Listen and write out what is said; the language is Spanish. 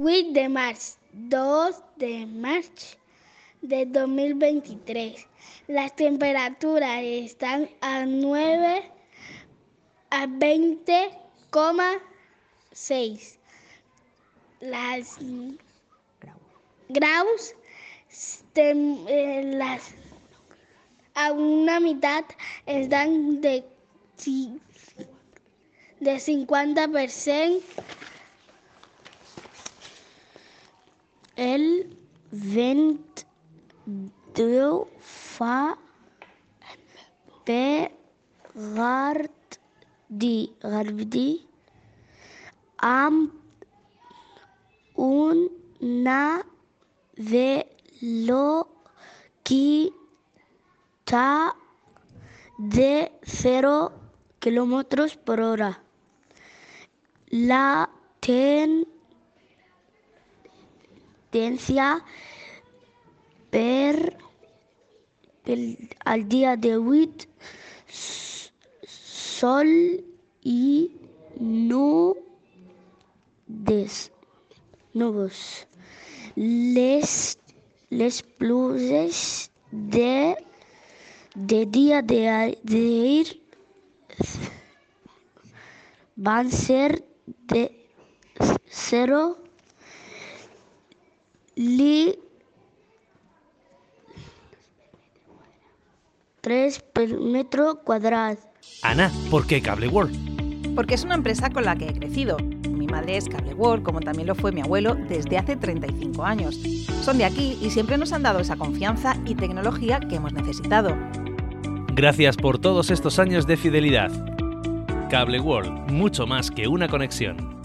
De març, 2 de maig de 2023. Las temperaturas están a 9 a 20,6. Las graus tem- eh, las a una mitad están de de 50%. El vent deu fa pegardi, gardi amb una velocidad de 0 kilómetros por hora. La per, al día de hoy sol y nubes. nubes. Les, les pluges de, de día de, a- de ir van ser de cero li 3 per metro cuadrado. Ana, ¿por qué Cable World? Porque es una empresa con la que he crecido. Mi madre es Cable World, como también lo fue mi abuelo desde hace 35 años. Son de aquí y siempre nos han dado esa confianza y tecnología que hemos necesitado. Gracias por todos estos años de fidelidad. Cable World, mucho más que una conexión.